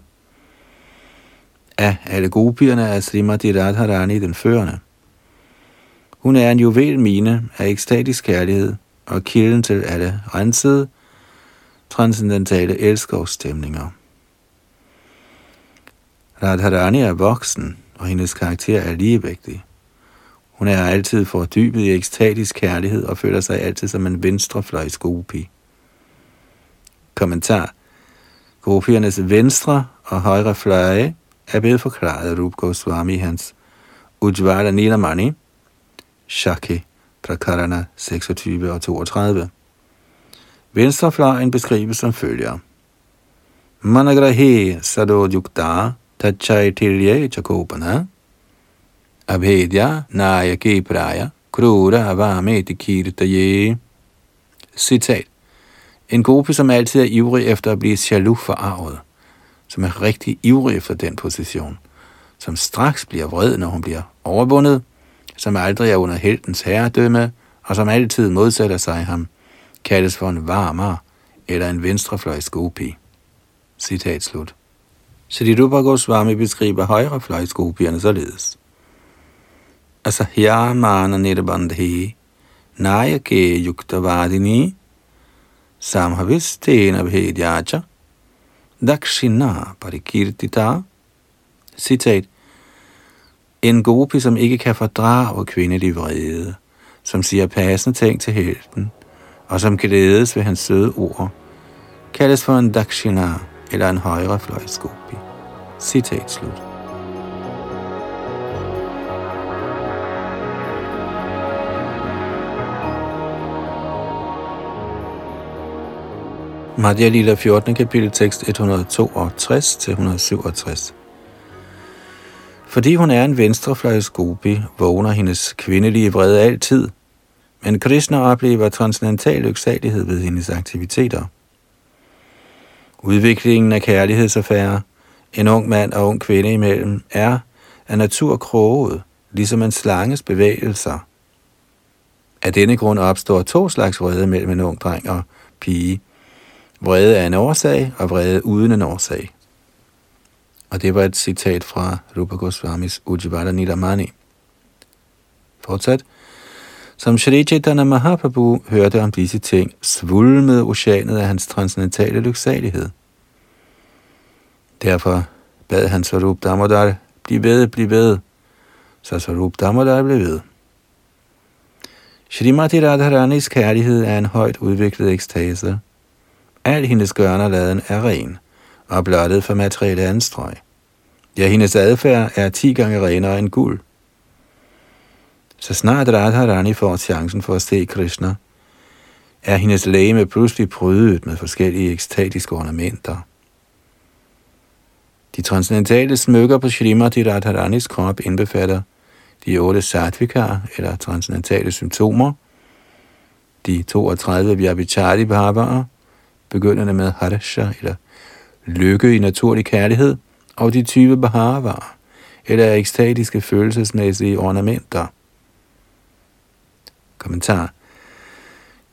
Speaker 1: Af alle gopierne er Srimati Radharani den førende. Hun er en juvel mine af ekstatisk kærlighed, og kilden til alle rensede, transcendentale elskovsstemninger. Radharani er voksen, og hendes karakter er ligevægtig. Hun er altid fordybet i ekstatisk kærlighed og føler sig altid som en venstrefløjs gopi. Kommentar. Gopiernes venstre og højre fløje er blevet forklaret af Rup Goswami i hans Ujvala Nilamani, Shaki Prakarana 26 og 32. Venstrefløjen beskrives som følger. Managrahe sadodjukta tachaitilye chakopana abhedya nayake praya krura avameti kirtaye. Citat. En gruppe, som altid er ivrig efter at blive jaloux forarvet, som er rigtig ivrig efter den position, som straks bliver vred, når hun bliver overvundet, som aldrig er under heltens herredømme, og som altid modsætter sig ham, kaldes for en varmer eller en venstrefløjskopi. Citat slut. Sri Rupa Goswami beskriver højrefløjsgopierne således. Altså, Asahyamana nirbandhi nayake yuktavadini samhavistena bhedyacha dakshina parikirtita Citat. En gopi, som ikke kan fordrage kvindelig vrede, som siger passende ting til helten, og som glædes ved hans søde ord, kaldes for en dakshina eller en højrefløjsgopi. Citat slut. Madhya Lila 14. kapitel tekst 162 til 167. Fordi hun er en venstrefløjs gopi, vågner hendes kvindelige vrede altid, men Krishna oplever transcendental lyksalighed ved hendes aktiviteter. Udviklingen af kærlighedsaffærer, en ung mand og ung kvinde imellem, er af natur kroget, ligesom en slanges bevægelser. Af denne grund opstår to slags vrede mellem en ung dreng og pige – Vrede er en årsag, og vrede uden en årsag. Og det var et citat fra Rupa Goswamis Ujjivada Nidamani. Fortsat. Som Shri Chaitanya Mahaprabhu hørte om disse ting, svulmede oceanet af hans transcendentale lyksalighed. Derfor bad han Svarup Damodar, bliv ved, bliv ved. Så Svarup Damodar blev ved. Shrimati Radharanis kærlighed er en højt udviklet ekstase, Al hendes gørne laden er ren og blottet for materielle anstrøg. Ja, hendes adfærd er ti gange renere end guld. Så snart Radharani får chancen for at se Krishna, er hendes læge pludselig prydet med forskellige ekstatiske ornamenter. De transcendentale smykker på Shrimati Radharanis krop indbefatter de otte satvikar, eller transcendentale symptomer, de 32 vyabhichari bhavarer, begyndende med harsha, eller lykke i naturlig kærlighed, og de 20 bahavaer, eller ekstatiske følelsesmæssige ornamenter. Kommentar.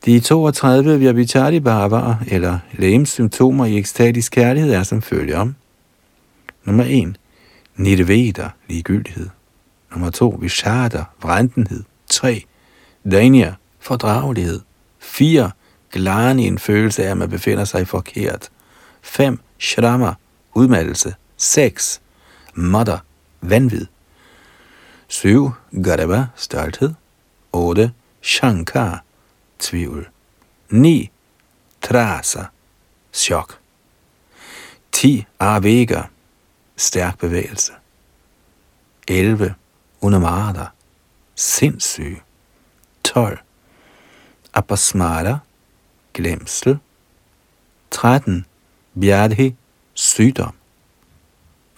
Speaker 1: De 32 Vyabhichari Bhavaer, eller symptomer i ekstatisk kærlighed, er som følger. Nummer 1. Nirveda, ligegyldighed. Nummer 2. Vishada, vrentenhed. 3. Danya, fordragelighed. 4 glani en følelse af, at man befinder sig forkert. 5. Shrama, udmattelse. 6. Mother, vanvid. 7. Garava, stolthed. 8. Shankar, tvivl. 9. Trasa, chok. 10. Avega, stærk bevægelse. 11. Unamada, sindssyg. 12. Apasmara, glemsel. 13. Bjadhi, sygdom.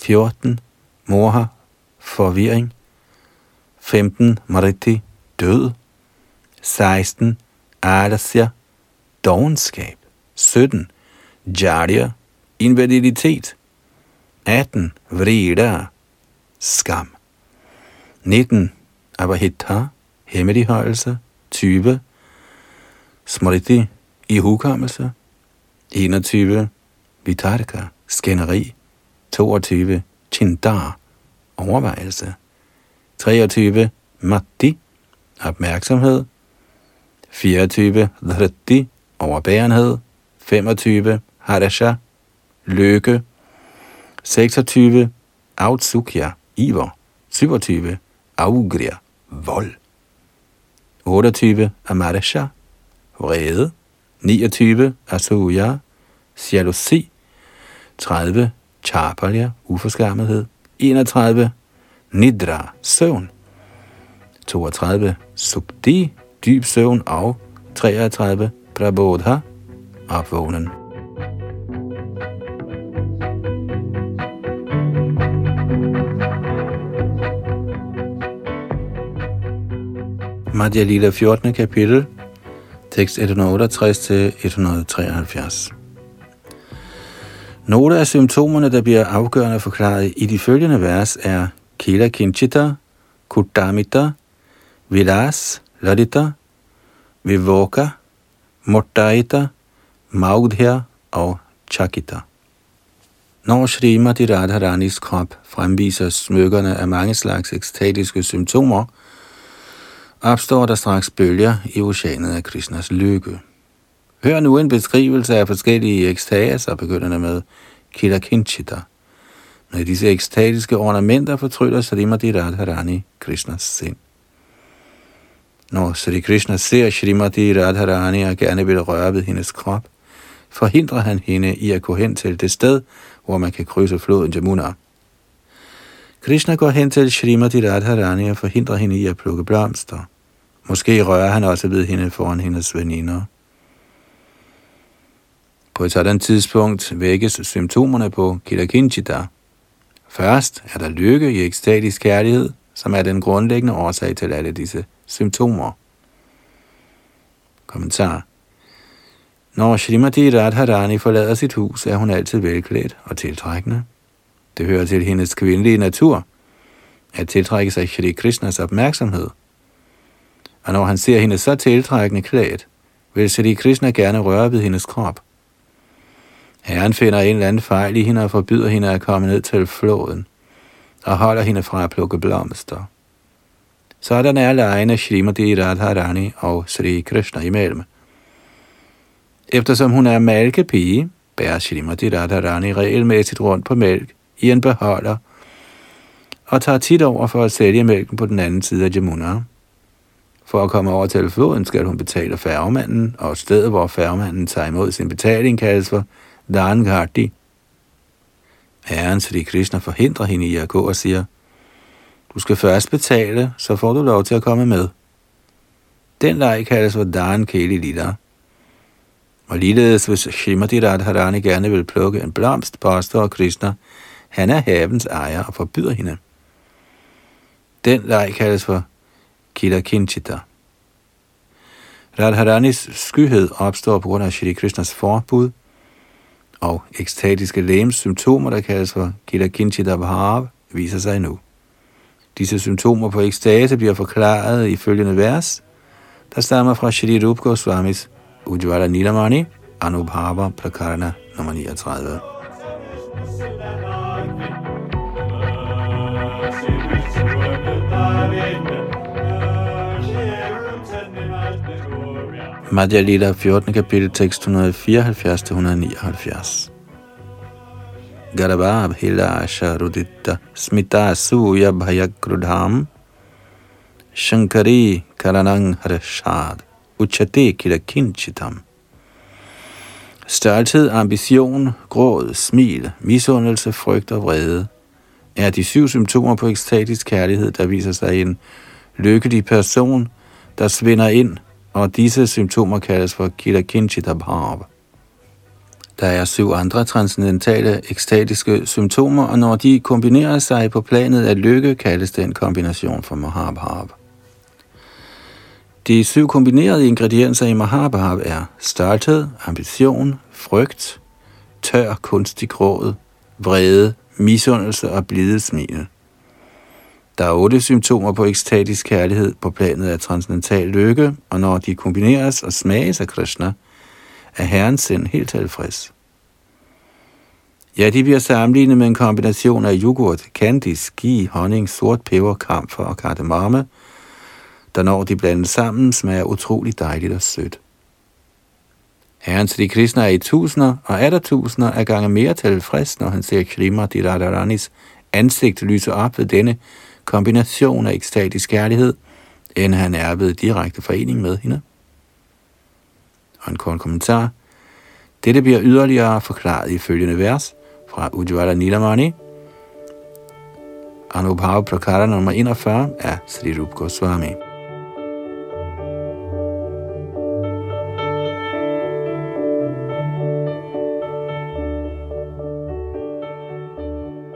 Speaker 1: 14. Moha, forvirring. 15. Mariti, død. 16. Alasya, dogenskab. 17. Jarya, invaliditet. 18. Vrida, skam. 19. Abahita, hemmeligholdelse. 20. Smriti, i hukommelse. 21. Vitarka, skænderi. 22. Chindar, overvejelse. 23. Matti, opmærksomhed. 24. Dhritti, overbærenhed. 25. Harasha, lykke. 26. Autsukya, iver. 27. Augria, vold. 28. Amarasha, vrede. 29. Asuya, jalousi. 30. Chapalya, uforskammethed. 31. Nidra, søvn. 32. Subdi, dyb søvn. Og 33. Prabodha, opvågnen. Madhya Lila 14. kapitel tekst 168-173. Nogle af symptomerne, der bliver afgørende forklaret i de følgende vers, er Kila Kinchita, Kutamita, Vilas, Ladita, Vivoka, Mortaita, Maudhya og Chakita. Når Srimati Radharanis krop fremviser smykkerne af mange slags ekstatiske symptomer, opstår der straks bølger i oceanet af Krishnas lykke. Hør nu en beskrivelse af forskellige ekstaser, begyndende med Kila Kinchita. Med disse ekstatiske ornamenter fortryller Srimati Radharani Krishnas sind. Når Sri Krishna ser Srimati Radharani og gerne vil røre ved hendes krop, forhindrer han hende i at gå hen til det sted, hvor man kan krydse floden Jamuna. Krishna går hen til Srimati Radharani og forhindrer hende i at plukke blomster. Måske rører han også ved hende foran hendes veninder. På et sådan tidspunkt vækkes symptomerne på Kilakinchita. Først er der lykke i ekstatisk kærlighed, som er den grundlæggende årsag til alle disse symptomer. Kommentar. Når Shrimati Radharani forlader sit hus, er hun altid velklædt og tiltrækkende. Det hører til hendes kvindelige natur at tiltrække sig Shri Krishnas opmærksomhed. Og når han ser hende så tiltrækkende klædt, vil Shri Krishna gerne røre ved hendes krop. Herren finder en eller anden fejl i hende og forbyder hende at komme ned til floden og holder hende fra at plukke blomster. Sådan er lejene Shrimati Radharani og Sri Krishna imellem. Eftersom hun er malkepige, bærer Shrimati Radharani regelmæssigt rundt på mælk i en beholder, og tager tit over for at sælge mælken på den anden side af Jamuna. For at komme over til floden skal hun betale færgemanden, og stedet, hvor færgemanden tager imod sin betaling, kaldes for Dhangardi. Herren Sri Krishna forhindrer hende i at gå og siger, du skal først betale, så får du lov til at komme med. Den leg kaldes for Dan Keli Lila. Og ligeledes, hvis Shrimati Radharani gerne vil plukke en blomst, påstår Krishna, han er havens ejer og forbyder hende. Den leg kaldes for Kila Kinchita. Radharanis skyhed opstår på grund af Shri Krishnas forbud og ekstatiske lægems symptomer, der kaldes for Kila Kinchita viser sig nu. Disse symptomer på ekstase bliver forklaret i følgende vers, der stammer fra Shri Rup Goswamis Ujjvala Nilamani, Anubhava Prakarna nummer 39. Madhya Lila 14. kapitel tekst 174-179. Garabha Bhila Sharudita Smita Suya Bhayakrudham Shankari Karanang Harashad Uchate kirakinchitam Stolthed, ambition, gråd, smil, misundelse, frygt og vrede er de syv symptomer på ekstatisk kærlighed, der viser sig i en lykkelig person, der svinder ind og disse symptomer kaldes for Kilakinchitabhav. Der er syv andre transcendentale ekstatiske symptomer, og når de kombinerer sig på planet af lykke, kaldes det en kombination for Mahabhav. De syv kombinerede ingredienser i Mahabhav er stolthed, ambition, frygt, tør kunstig gråd, vrede, misundelse og blide smil. Der er otte symptomer på ekstatisk kærlighed på planet af transcendental lykke, og når de kombineres og smages af Krishna, er Herrens sind helt tilfreds. Ja, de bliver sammenlignet med en kombination af yoghurt, candy, ski, honning, sort peber, kamfer og kardemomme, der når de blandes sammen, smager utrolig dejligt og sødt. Herren Sri Krishna er i tusinder og er der tusinder af gange mere tilfreds, når han ser Shrimati Radharanis ansigt lyse op ved denne kombination af ekstatisk kærlighed, end han er ved direkte forening med hende. Og en kort kommentar. Dette bliver yderligere forklaret i følgende vers fra Ujjvala Nilamani. Anubhav Prakara nummer 41 af Sri Rup Goswami.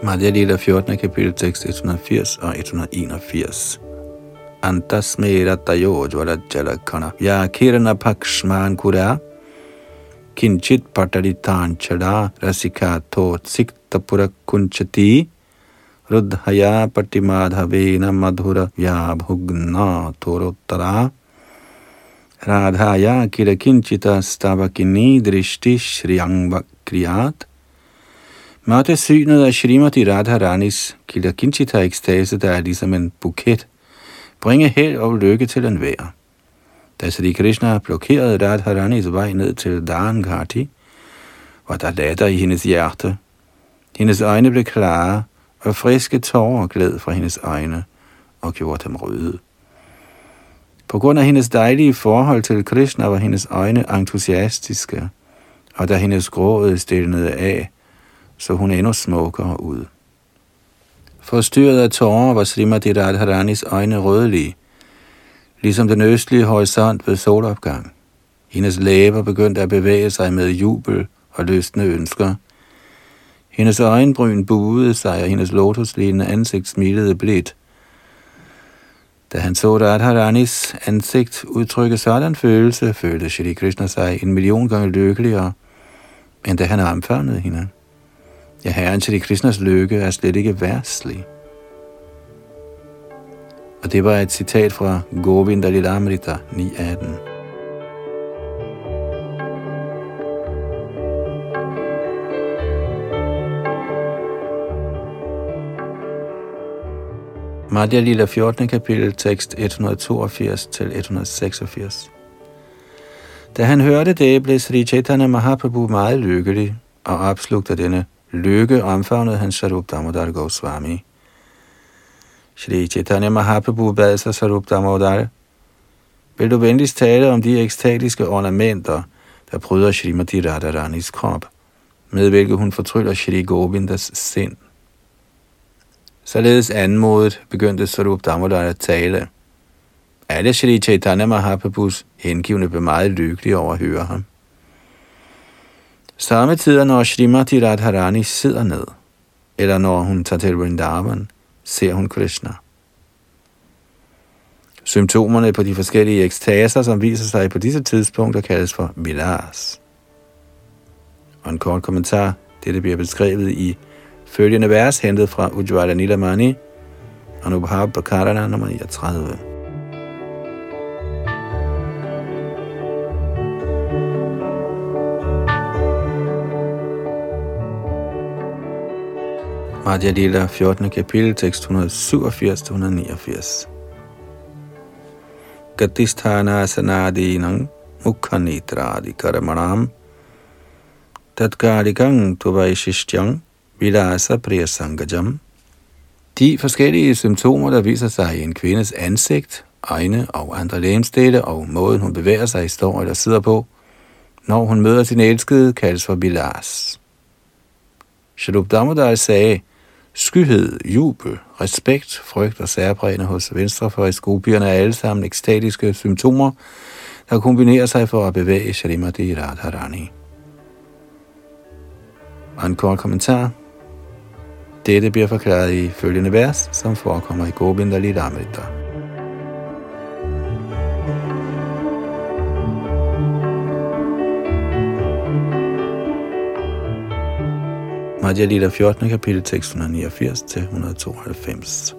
Speaker 1: Maria lille 14. kapitel 6, 180, ja, 181. Antasme ratayo jvarajalakana yakirana pakshman kura किंचित पटरितांचड़ा रसिका तो सिक्तपुरकुञ्चति रुद्धया पटिमाधवेन मधुर व्याभुग्ना तोरोत्तरा राधाया किल किञ्चितस्तावकिनी दृष्टिश्रियाङ्वक्रियात् Måtte synet af Shrimati Radharanis Kilakinchita ekstase, der er ligesom en buket, bringe held og lykke til en vær. Da Sri Krishna blokerede Radharanis vej ned til Dharangati, var der latter i hendes hjerte. Hendes øjne blev klare, og friske tårer gled fra hendes øjne og gjorde dem røde. På grund af hendes dejlige forhold til Krishna var hendes øjne entusiastiske, og da hendes gråd stilnede af, så hun endnu smukkere ud. Forstyrret af tårer var Srimati Radharanis øjne rødlige, ligesom den østlige horisont ved solopgang. Hendes læber begyndte at bevæge sig med jubel og løsne ønsker. Hendes øjenbryn buede sig, og hendes lotuslignende ansigt smilede blidt. Da han så Radharanis ansigt udtrykke sådan følelse, følte Shri Krishna sig en million gange lykkeligere, end da han omfavnede hende. Ja, herren Shri Krishnas lykke er slet ikke værtslig. Og det var et citat fra Govinda Lilamrita 9.18. Madhya Lila 14. kapitel, tekst 182-186. Da han hørte det, blev Sri Chaitanya Mahaprabhu meget lykkelig, og opslugte denne lykke omfavnede han Sarup Damodar Goswami. Shri Chaitanya Mahaprabhu bad sig Sarup Damodar, vil du venligst tale om de ekstatiske ornamenter, der bryder Srimati Radharanis krop, med hvilket hun fortryller Shri Govindas sind. Således anmodet begyndte Sarup Damodar at tale. Alle Shri Chaitanya Mahaprabhus hengivne blev meget lykkelige over at høre ham. Samme tider, når Srimati Radharani sidder ned, eller når hun tager til Vrindavan, ser hun Krishna. Symptomerne på de forskellige ekstaser, som viser sig på disse tidspunkter, kaldes for vilas. Og en kort kommentar. Dette bliver beskrevet i følgende vers, hentet fra Ujjvala Nilamani, Anubhav Bakarana nummer 39. Radia Lila 14. kapitel, tekst 187-189. Gatisthana sanadinang mukhanitradi karamanam tatkarikang tuvaishishyang vilasa priyasangajam. De forskellige symptomer, der viser sig i en kvindes ansigt, øjne og andre lægemstede og måden hun bevæger sig, står eller sidder på, når hun møder sin elskede, kaldes for bilas. Shalup Damodar sagde, Skyhed, jubel, respekt, frygt og særprægende hos venstrefløjskopierne er alle sammen ekstatiske symptomer, der kombinerer sig for at bevæge Shalimati Radharani. Og en kort kommentar. Dette bliver forklaret i følgende vers, som forekommer i Govinda Lidamrita. Madhya Lita 14. kapitel tekst 189 til 192.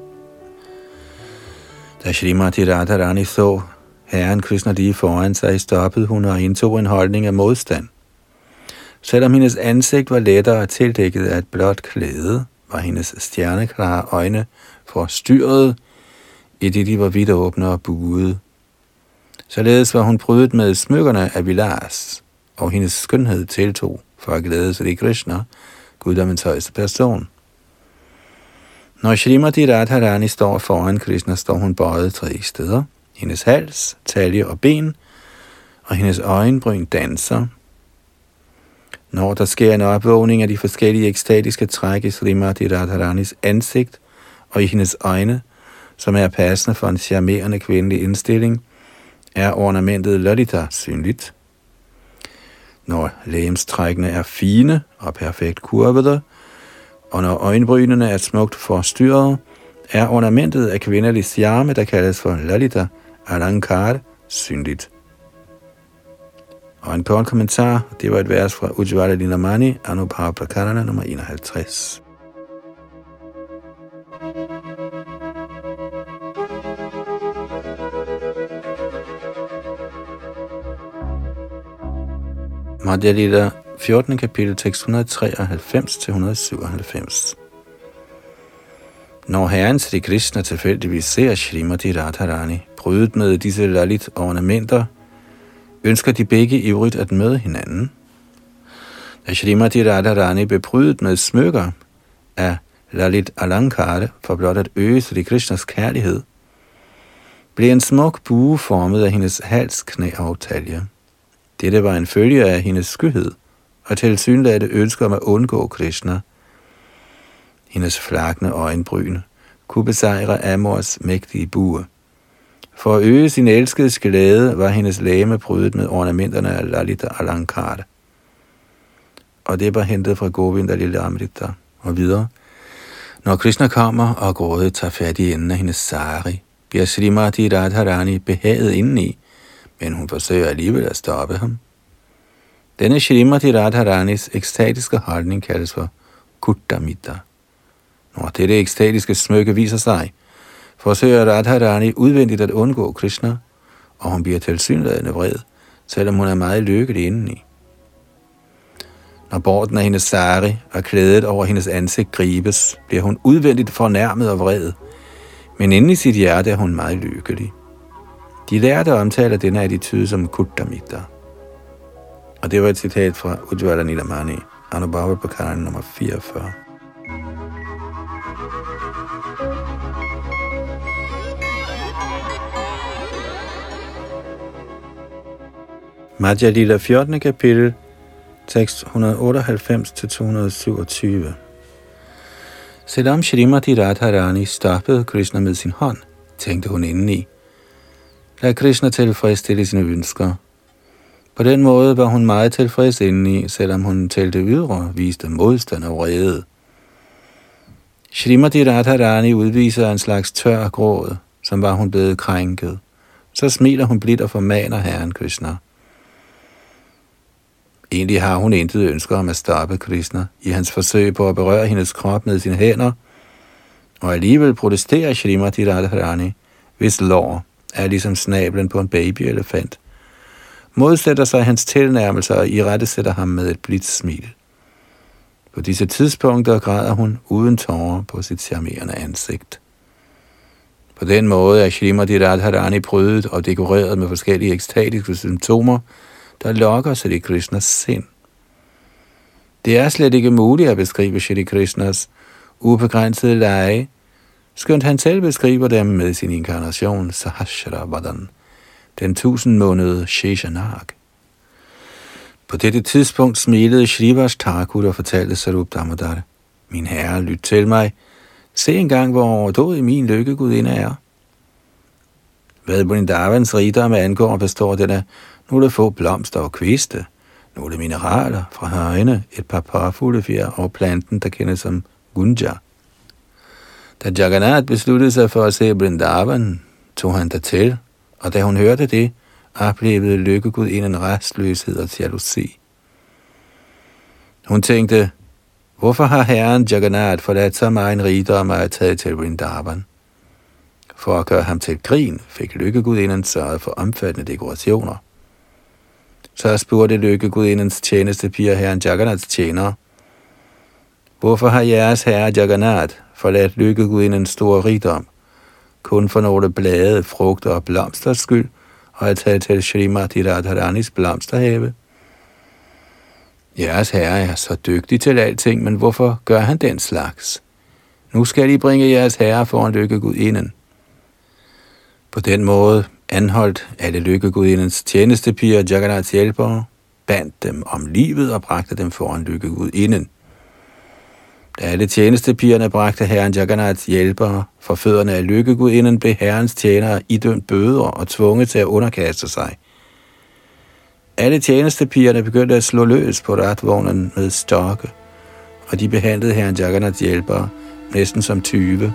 Speaker 1: Da Srimati Radharani så herren Krishna lige foran sig, stoppede hun og indtog en holdning af modstand. Selvom hendes ansigt var lettere tildækket af et blåt klæde, var hendes stjerneklare øjne forstyrret, i det de var vidt åbne og buede. Således var hun prydet med smykkerne af Vilas, og hendes skønhed tiltog for at glæde sig i Krishna, guddommens højeste person. Når Shrimati Radharani står foran Krishna, står hun bøjet tre steder. Hendes hals, talje og ben, og hendes øjenbryn danser. Når der sker en opvågning af de forskellige ekstatiske træk i Srimati Radharanis ansigt og i hendes øjne, som er passende for en charmerende kvindelig indstilling, er ornamentet Lalita synligt. Når lægemstrækkene er fine og perfekt kurvede, og når øjenbrynene er smukt forstyrret, er ornamentet af kvindelig charme, der kaldes for Lalita Alankar, synligt. Og en kort kommentar, det var et vers fra Ujjvala Dinamani, Anubhav Prakarana nummer 51. Madhya Lita 14. kapitel tekst 193-197. Når herren Sri Krishna tilfældigvis ser Srimati Radharani brydet med disse lalit ornamenter, ønsker de begge ivrigt at møde hinanden. Da Srimati Radharani blev brydet med smykker, af Lalit Alankara for blot at øge Sri Krishnas kærlighed, blev en smuk bue formet af hendes halsknæ og talje. Dette var en følge af hendes skyhed, og til synlagde ønsker om at undgå Krishna. Hendes flakne øjenbryn kunne besejre Amors mægtige bue. For at øge sin elskedes glæde, var hendes læme prydet med ornamenterne af Lalita Alankar. Og det var hentet fra Govinda Lille Amrita og videre. Når Krishna kommer og grådet tager fat i enden af hendes sari, bliver Srimati Radharani behaget indeni, men hun forsøger alligevel at stoppe ham. Denne Shrimati Radharanis ekstatiske holdning kaldes for Kuttamita. Når dette ekstatiske smykke viser sig, forsøger Radharani udvendigt at undgå Krishna, og hun bliver tilsyneladende vred, selvom hun er meget lykkelig indeni. Når borden af hendes sari og klædet over hendes ansigt gribes, bliver hun udvendigt fornærmet og vred, men inde i sit hjerte er hun meget lykkelig. De lærte omtaler denne attitude som Kuttamita. Og det var et citat fra Ujjvala Nilamani, Anubhava Bakaran nummer 44. Madhya Lila 14. kapitel, tekst 198-227. Selvom Shrimati Radharani stoppede Krishna med sin hånd, tænkte hun indeni. Lad Krishna tilfredsstille sine ønsker. På den måde var hun meget tilfreds indeni, selvom hun til det ydre viste modstand og vrede. Shrimati Radharani udviser en slags tør gråd, som var hun blevet krænket. Så smiler hun blidt og formaner Herren Krishna. Egentlig har hun intet ønsker om at stoppe Krishna i hans forsøg på at berøre hendes krop med sine hænder, og alligevel protesterer Shrimati Radharani, hvis lår er ligesom snablen på en babyelefant, modsætter sig hans tilnærmelser og irettesætter ham med et blidt smil. På disse tidspunkter græder hun uden tårer på sit charmerende ansigt. På den måde er Shrimati Radharani prydet og dekoreret med forskellige ekstatiske symptomer, der lokker Shri Krishnas sind. Det er slet ikke muligt at beskrive Shri Krishnas ubegrænsede lege, skønt han selv beskriver dem med sin inkarnation Sahasravadan, den tusindmånede Sheshanag. På dette tidspunkt smilede Shrivas Thakur og fortalte Sarup Damodar, Min herre, lyt til mig. Se engang, hvor overdådig min lykkegudinde er. Hvad Brindavans rigdom angår, består den af nogle få blomster og kviste, nogle mineraler fra højene, et par parfuglefjer og planten, der kendes som gunja. Da Jagannath besluttede sig for at se Brindavan, tog han til, og da hun hørte det, oplevede lykkegud en restløshed og jalousi. Hun tænkte, hvorfor har herren Jagannath forladt så meget en rigdom og er taget til Vrindavan? For at gøre ham til grin, fik lykkegudinden sørget for omfattende dekorationer. Så spurgte lykkegudindens tjeneste piger herren Jagannaths tjener, Hvorfor har jeres herre Jagannath forladt lykkeguden en stor rigdom, kun for nogle blade, frugter og blomsters skyld, og er taget til Srimati Radharanis blomsterhave? Jeres herre er så dygtig til alting, men hvorfor gør han den slags? Nu skal I bringe jeres herre foran lykkegudinden. På den måde anholdt alle lykkegudindens tjenestepiger Jagannaths hjælpere, bandt dem om livet og bragte dem foran lykkegudinden. Alle tjenestepigerne bragte herren Jagannaths hjælpere for fødderne af lykkegudinden, blev herrens tjenere idømt bøder og tvunget til at underkaste sig. Alle tjenestepigerne begyndte at slå løs på ratvognen med stokke, og de behandlede herren Jagannaths hjælpere næsten som tyve.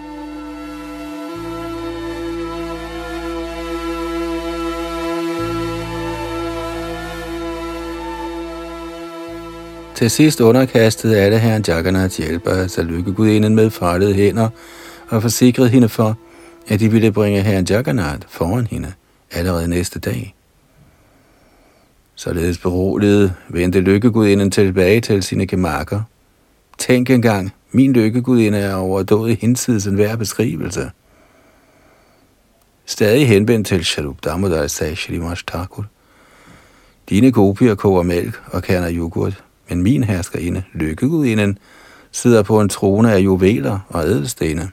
Speaker 1: Til sidst underkastede alle herren Jagannaths hjælper sig lykkegudinden med fardede hænder og forsikrede hende for, at de ville bringe herren Jagannath foran hende allerede næste dag. Således beroliget vendte lykkegudinden tilbage til sine gemakker. Tænk engang, min lykkegudinde er overdået hinsides enhver beskrivelse. Stadig henvendt til Shalup Damodar sagde Shri Thakur. Dine gopier koger mælk og kerner yoghurt, men min herskerinde, lykkegudinden, sidder på en trone af juveler og ædelstene.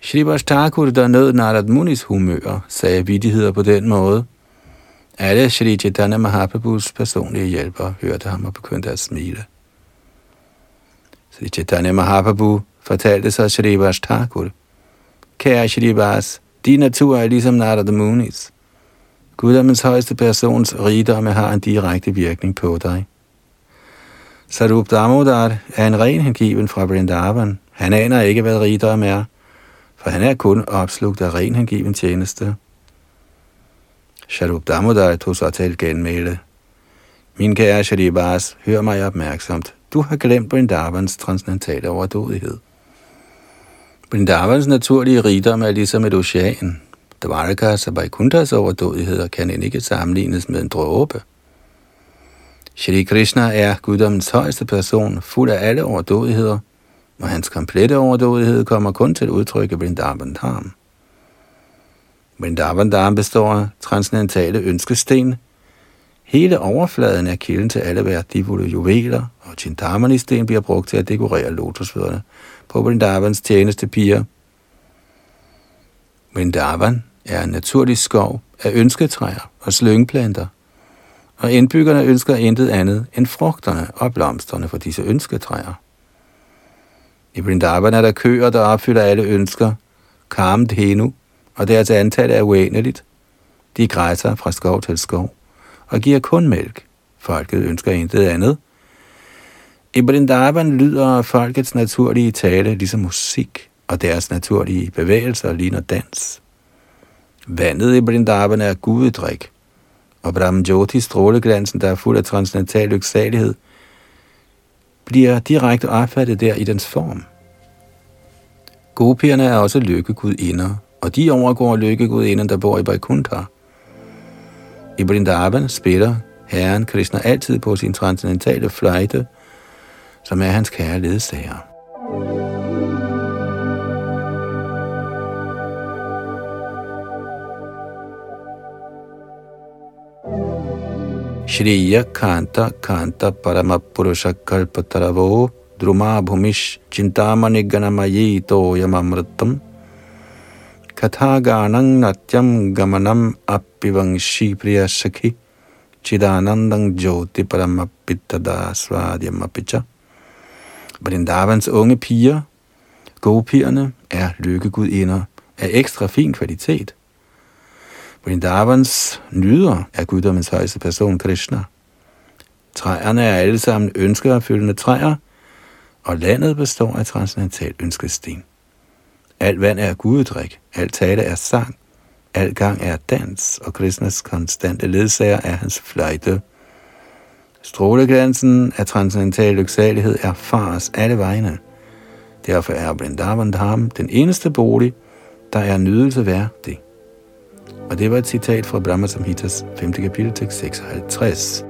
Speaker 1: Shri Thakur, der nød Narad Munis humør, sagde vidigheder på den måde. Alle Shri Chaitanya Mahaprabhus personlige hjælpere hørte ham og begyndte at smile. Shri Chaitanya Mahaprabhu fortalte så Shri Thakur, Kære Shrivas, din natur er ligesom Narad Munis. Guddommens højeste persons rigdomme har en direkte virkning på dig. Sarup Damodar er en ren hengiven fra Vrindavan. Han aner ikke, hvad rigdom er, for han er kun opslugt af ren hengiven tjeneste. Sharup Damodar tog så til genmæle. Min kære Sharibas, hør mig opmærksomt. Du har glemt Vrindavans transcendentale overdådighed. Vrindavans naturlige rigdom er ligesom et ocean. Dvarkas og Vaikunthas overdådigheder kan end ikke sammenlignes med en dråbe. Shri Krishna er guddommens højeste person, fuld af alle overdådigheder, og hans komplette overdådighed kommer kun til udtryk i Vrindavan Dham. Vrindavan Dham består af transcendentale ønskesten. Hele overfladen er kilden til alle værdifulde juveler, og Chintamani-sten bliver brugt til at dekorere lotusfødderne på Vrindavans tjeneste piger. Vrindavan er en naturlig skov af ønsketræer og slyngplanter, og indbyggerne ønsker intet andet end frugterne og blomsterne fra disse ønsketræer. I Vrindavan er der køer, der opfylder alle ønsker, karmet henu, og deres antal er uendeligt. De græsser fra skov til skov og giver kun mælk. Folket ønsker intet andet. I Vrindavan lyder folkets naturlige tale ligesom musik, og deres naturlige bevægelser ligner dans. Vandet i Vrindavan er gudedrik, og Brahman Jyoti, stråleglansen, der er fuld af transcendental lyksalighed, bliver direkte opfattet der i dens form. Gopierne er også lykkegudinder, og de overgår lykkegudinden, der bor i Vaikuntha. I Vrindavan spiller Herren Krishna altid på sin transcendentale fløjte, som er hans kære ledsager. Shriya Kanta Kanta Paramapurusha Kalpataravo Druma Bhumish Chintamani Ganamayi Toyamamritam Kathaganang Natyam Gamanam Appivangshi Priya Sakhi Chidanandang Jyoti Paramapitada Svadyam Apicha Vrindavans unge piger, gopierne, er lykkegudinder af ekstra fin kvalitet – Vrindavans nyder er guddommens højeste person Krishna. Træerne er alle sammen ønskeopfyldende træer, og landet består af transcendental ønskesten. Alt vand er gudedrik, alt tale er sang, alt gang er dans, og Krishnas konstante ledsager er hans fløjte. Stråleglansen af transcendental lyksalighed er fars alle vegne. Derfor er Vrindavan Dham den eneste bolig, der er nydelse værdig. Og det var et citat fra Brahma Samhitas 5. kapitel, tekst 56.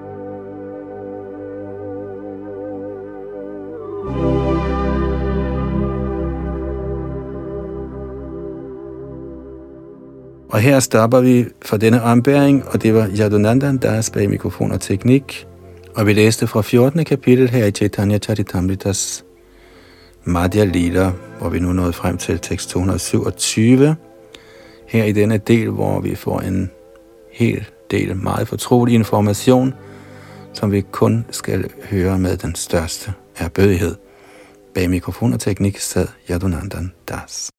Speaker 1: Og her stopper vi for denne ombæring, og det var Yadunandan, der er bag mikrofon og teknik. Og vi læste fra 14. kapitel her i Chaitanya Charitamritas Madhya Lila, hvor vi nu nåede frem til tekst 227 her i denne del, hvor vi får en hel del meget fortrolig information, som vi kun skal høre med den største erbødighed. Bag mikrofon og teknik sad Yadunandan Das.